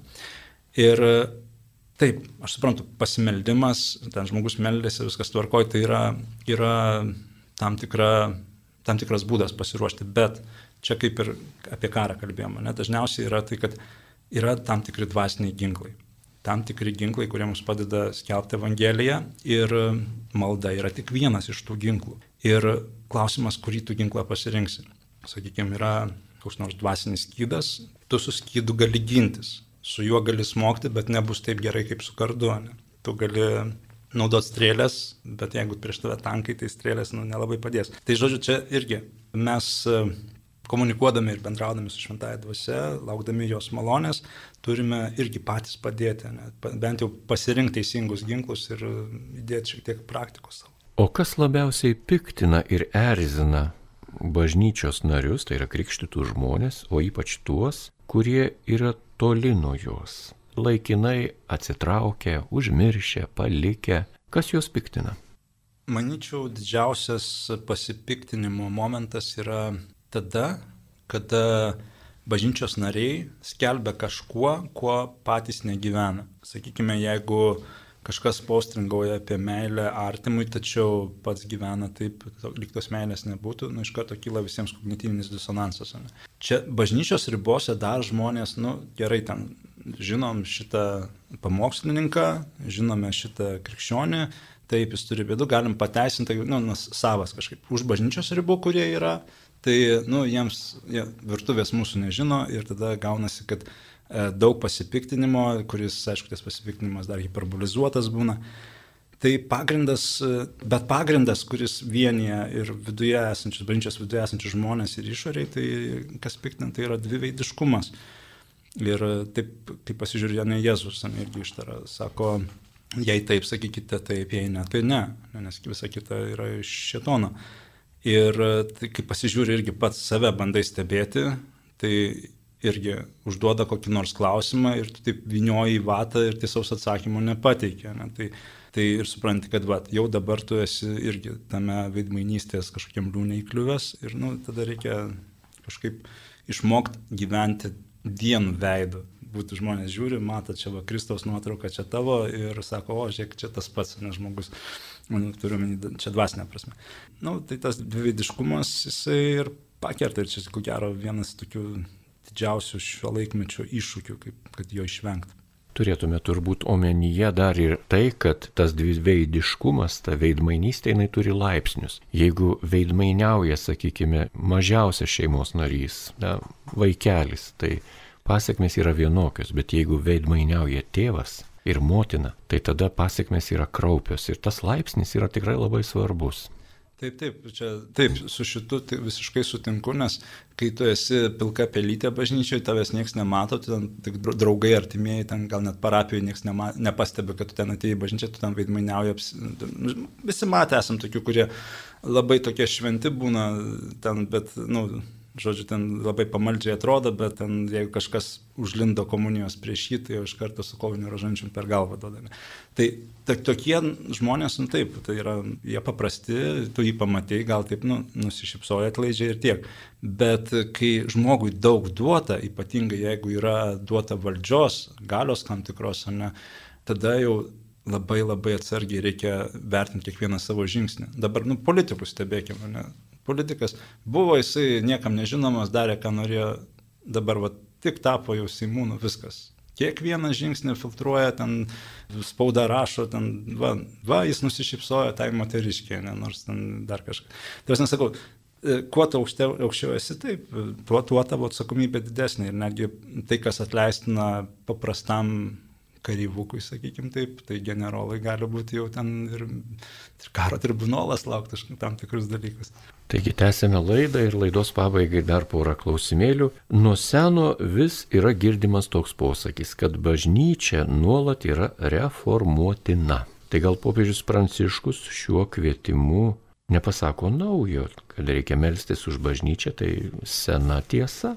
Ir e, taip, aš suprantu, pasimeldimas, ten žmogus meldėsi, viskas tvarkoja, tai yra, yra tam, tikra, tam tikras būdas pasiruošti, bet čia kaip ir apie karą kalbėjome, ne, dažniausiai yra tai, kad yra tam tikri dvasiniai ginklai. Tam tikri ginklai, kurie mums padeda skelbti Evangeliją ir malda yra tik vienas iš tų ginklų. Ir klausimas, kurį tu ginklą pasirinksi. Sakykime, yra koks nors dvasinis skydas, tu su skydu gali gintis, su juo gali smogti, bet nebus taip gerai kaip su kardu. Ne? Tu gali naudot strėlės, bet jeigu prieš tave tankai, tai strėlės nu, nelabai padės. Tai žodžiu, čia irgi mes e, komunikuodami ir bendraudami su šventąją dvasia, laukdami jos malonės, turime irgi patys padėti, ne? bent jau pasirinkti teisingus ginklus ir įdėti šiek tiek praktikos savo. O kas labiausiai piktina ir erzina bažnyčios narius, tai yra krikštytų žmonės, o ypač tuos, kurie yra toli nuo jos, laikinai atsitraukę, užmiršę, palikę, kas juos piktina? Maničiau, didžiausias pasipiktinimo momentas yra tada, kada bažnyčios nariai skelbia kažkuo, kuo patys negyvena. Sakykime, jeigu kažkas postringauja apie meilę artimui, tačiau pats gyvena taip, lyg tos meilės nebūtų, nu iš karto kyla visiems kognityvinis disonansas. Ne? Čia bažnyčios ribose dar žmonės, nu gerai, ten žinom šitą pamokslininką, žinome šitą krikščionį, taip jis turi bėdų, galim pateisinti, nu, nu, savas kažkaip už bažnyčios ribų, kurie yra, tai, nu, jiems jie, virtuvės mūsų nežino ir tada gaunasi, kad E, daug pasipiktinimo, kuris, aišku, tas pasipiktinimas dar hiperbolizuotas būna. Tai pagrindas, e, bet pagrindas, kuris vienyje ir viduje esančius, bažnyčios viduje esančius žmonės ir išoriai, tai kas piktina, tai yra dviveidiškumas. Ir taip, kai pasižiūrėjo ne Jėzus, irgi ištara, sako, jei taip sakykite taip, jei ne, tai ne, nes visa kita yra iš šetono. Ir tai, kai pasižiūri irgi pats save bandai stebėti, tai irgi užduoda kokį nors klausimą ir tu taip vinioji į vatą ir tiesaus atsakymo nepateikia. Ne? Tai, tai ir supranti, kad va, jau dabar tu esi irgi tame veidmainystės kažkokiam liūnė įkliuvęs ir nu, tada reikia kažkaip išmokti gyventi dienų veidu. Būtų žmonės žiūri, mato čia va Kristaus nuotrauka, čia tavo ir sako, o žiūrėk, čia tas pats, nes žmogus, manau, turiu menį, čia dvasinė prasme. Na, nu, tai tas dviveidiškumas, jisai ir pakerta ir čia, ko gero, vienas tokių didžiausių šio laikmečio iššūkių, kaip, kad jo išvengti. Turėtume turbūt omenyje dar ir tai, kad tas dviveidiškumas, ta veidmainystė, jinai turi laipsnius. Jeigu veidmainiauja, sakykime, mažiausias šeimos narys, na, vaikelis, tai pasiekmes yra vienokios, bet jeigu veidmainiauja tėvas ir motina, tai tada pasiekmes yra kraupios ir tas laipsnis yra tikrai labai svarbus. Taip, taip, čia, taip, su šitu tai visiškai sutinku, nes kai tu esi pilka pelytė bažnyčioje, tavęs niekas nemato, ten tik draugai artimieji, ten gal net parapijoje niekas nema, nepastebi, kad tu ten atėjai bažnyčią, tu ten vaidmainiauji, nu, visi matę esam tokių, kurie labai tokie šventi būna ten, bet, na, nu, žodžiu, ten labai pamaldžiai atrodo, bet ten jeigu kažkas užlindo komunijos prieš jį, tai jau iš karto su koviniu rožančiu per galvą duodami. Tai, tokie žmonės, nu taip, tai yra, jie paprasti, tu jį pamatai, gal taip, nu, nusišypsoja atlaidžiai ir tiek. Bet kai žmogui daug duota, ypatingai jeigu yra duota valdžios, galios tam tikros, ne, tada jau labai labai atsargiai reikia vertinti kiekvieną savo žingsnį. Dabar, nu, politikus stebėkime, ne? Politikas. Buvo jisai niekam nežinomas, darė, ką norėjo, dabar va, tik tapo jau Simūnu viskas. Kiekvieną žingsnį filtruoja, ten spauda rašo, ten, va, va jis nusišypsojo tai moteriškiai, ne, nors ten dar kažką. Tai aš nesakau, e, kuo tu aukščiau, aukščiau esi, taip, tuo, tuo tavo atsakomybė didesnė ir netgi tai, kas atleistina paprastam karyvukui, sakykim taip, tai generolai gali būti jau ten ir, ir karo tribunolas laukti tam tikrus dalykus. Taigi tęsėme laidą ir laidos pabaigai dar porą klausimėlių. Nuo seno vis yra girdimas toks posakis, kad bažnyčia nuolat yra reformuotina. Tai gal popiežius Pranciškus šiuo kvietimu nepasako naujo, kad reikia melstis už bažnyčią, tai sena tiesa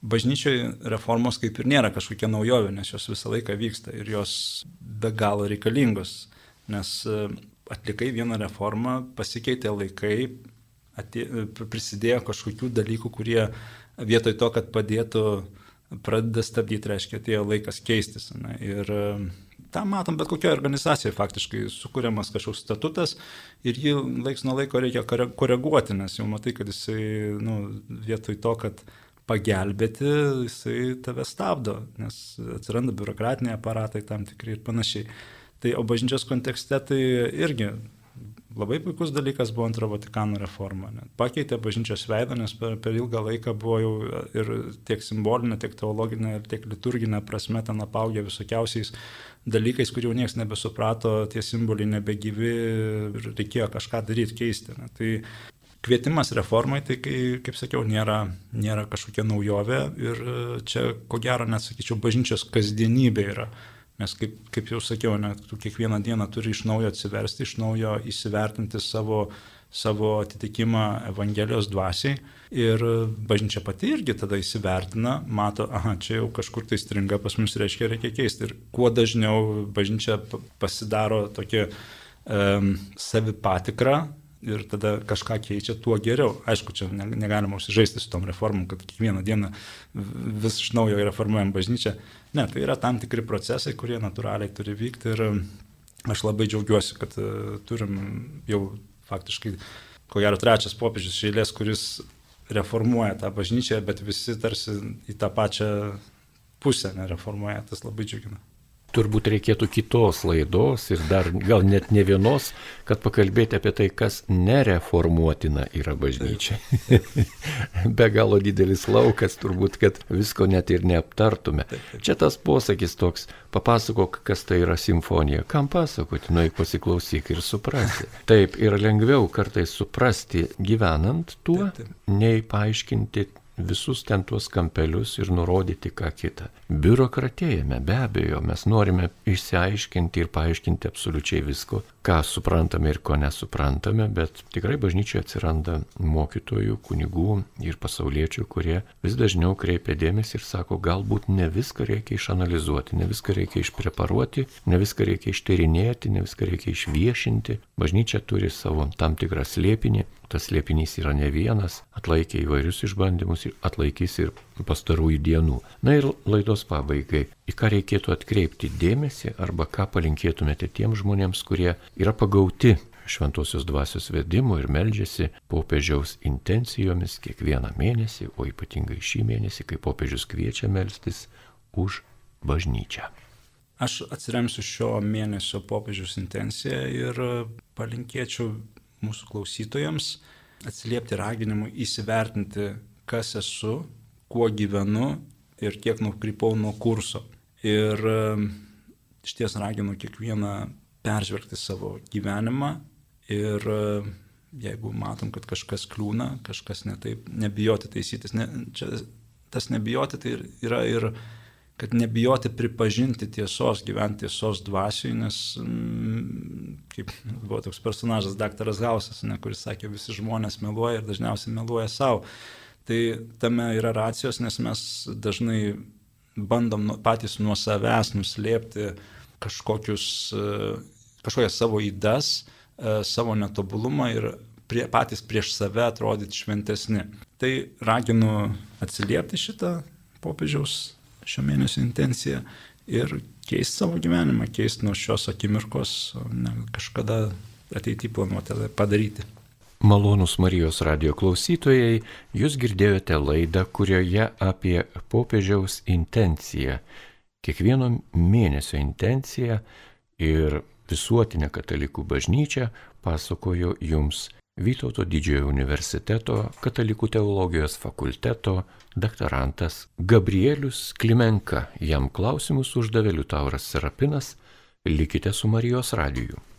bažnyčioje reformos kaip ir nėra kažkokia naujovė, nes jos visą laiką vyksta ir jos be galo reikalingos, nes e, atlikai vieną reformą, pasikeitė laikai, atė, prisidėjo kažkokių dalykų, kurie vietoj to, kad padėtų, pradeda stabdyti, reiškia, atėjo laikas keistis. Ne? Ir e, tą matom bet kokioje organizacijoje faktiškai sukūriamas kažkoks statutas ir jį laiks nuo laiko reikia koreguoti, nes jau matai, kad jisai nu, vietoj to, kad pagelbėti, jisai tave stabdo, nes atsiranda biurokratiniai aparatai tam tikri ir panašiai. Tai o bažnyčios kontekste tai irgi Labai puikus dalykas buvo antro Vatikano reforma. Net pakeitė bažnyčios veidą, nes per, per ilgą laiką buvo jau ir tiek simbolinė, tiek teologinė, tiek liturginė prasme ten apaugę visokiausiais dalykais, kurių niekas nebesuprato, tie simboliai nebegyvi ir reikėjo kažką daryti, keisti. Ne. Tai kvietimas reformai, tai kai, kaip sakiau, nėra, nėra kažkokia naujovė ir čia, ko gero, net sakyčiau, bažnyčios kasdienybė yra Nes kaip, kaip jau sakiau, net tu kiekvieną dieną turi iš naujo atsiversti, iš naujo įsivertinti savo, savo atitikimą Evangelijos dvasiai. Ir bažnyčia pati irgi tada įsivertina, mato, aha, čia jau kažkur tai stringa pas mus, reiškia, reikia keisti. Ir kuo dažniau bažnyčia pasidaro tokia um, savipatikrą, ir tada kažką keičia, tuo geriau. Aišku, čia negalima užsižaisti su tom reformom, kad kiekvieną dieną vis iš naujo reformuojam bažnyčią. Ne, tai yra tam tikri procesai, kurie natūraliai turi vykti ir aš labai džiaugiuosi, kad e, turim jau faktiškai, ko gero, trečias popiežius šeilės, kuris reformuoja tą bažnyčią, bet visi tarsi į tą pačią pusę nereformuoja, tas labai džiugina turbūt reikėtų kitos laidos ir dar gal net ne vienos, kad pakalbėti apie tai, kas nereformuotina yra bažnyčia. Be galo didelis laukas, turbūt, kad visko net ir neaptartume. Čia tas posakis toks, papasakok, kas tai yra simfonija. Kam pasakoti, nueik pasiklausyk ir suprasi. Taip, yra lengviau kartais suprasti gyvenant tuo, nei paaiškinti visus ten tuos kampelius ir nurodyti ką kitą. Biurokratėjame, be abejo, mes norime išsiaiškinti ir paaiškinti absoliučiai visko, ką suprantame ir ko nesuprantame, bet tikrai bažnyčioje atsiranda mokytojų, kunigų ir pasauliečių, kurie vis dažniau kreipia dėmesį ir sako, galbūt ne viską reikia išanalizuoti, ne viską reikia išpreparuoti, ne viską reikia ištyrinėti, ne viską reikia išviešinti. Bažnyčia turi savo tam tikrą slėpinį, tas slėpinys yra ne vienas, atlaikė įvairius išbandymus ir atlaikys ir pastarųjų dienų. Na ir laidos pabaigai, į ką reikėtų atkreipti dėmesį arba ką palinkėtumėte tiems žmonėms, kurie yra pagauti šventosios dvasios vedimų ir meldžiasi popiežiaus intencijomis kiekvieną mėnesį, o ypatingai šį mėnesį, kai popiežius kviečia melstis už bažnyčią. Aš atsiremsiu šio mėnesio popiežiaus intenciją ir palinkėčiau mūsų klausytojams atsiliepti raginimu įsivertinti, kas esu, kuo gyvenu ir kiek nukrypau nuo kurso. Ir iš ties raginu kiekvieną peržvelgti savo gyvenimą ir jeigu matom, kad kažkas kliūna, kažkas netaip, nebijoti taisytis. Ne, čia, tas nebijoti tai yra ir kad nebijoti pripažinti tiesos, gyventi tiesos dvasiui, nes mm, kaip buvo toks personažas, daktaras Hausas, ne, kuris sakė, visi žmonės meluoja ir dažniausiai meluoja savo. Tai tame yra racijos, nes mes dažnai bandom nu, patys nuo savęs nuslėpti kažkokius, e, kažkokias savo įdas, e, savo netobulumą ir prie, patys prieš save atrodyti šventesni. Tai raginu atsiliepti šitą popiežiaus šio mėnesio intencija ir keisti savo gyvenimą, keisti nuo šios akimirkos, ne, kažkada ateityje planuoti padaryti. Malonus Marijos radio klausytojai, jūs girdėjote laidą, kurioje apie popiežiaus intenciją, kiekvieno mėnesio intenciją ir visuotinę katalikų bažnyčią pasakojo jums Vytauto didžiojo universiteto katalikų teologijos fakulteto doktorantas Gabrielius Klimenka. Jam klausimus uždavė Liutauras Serapinas. Likite su Marijos radiju.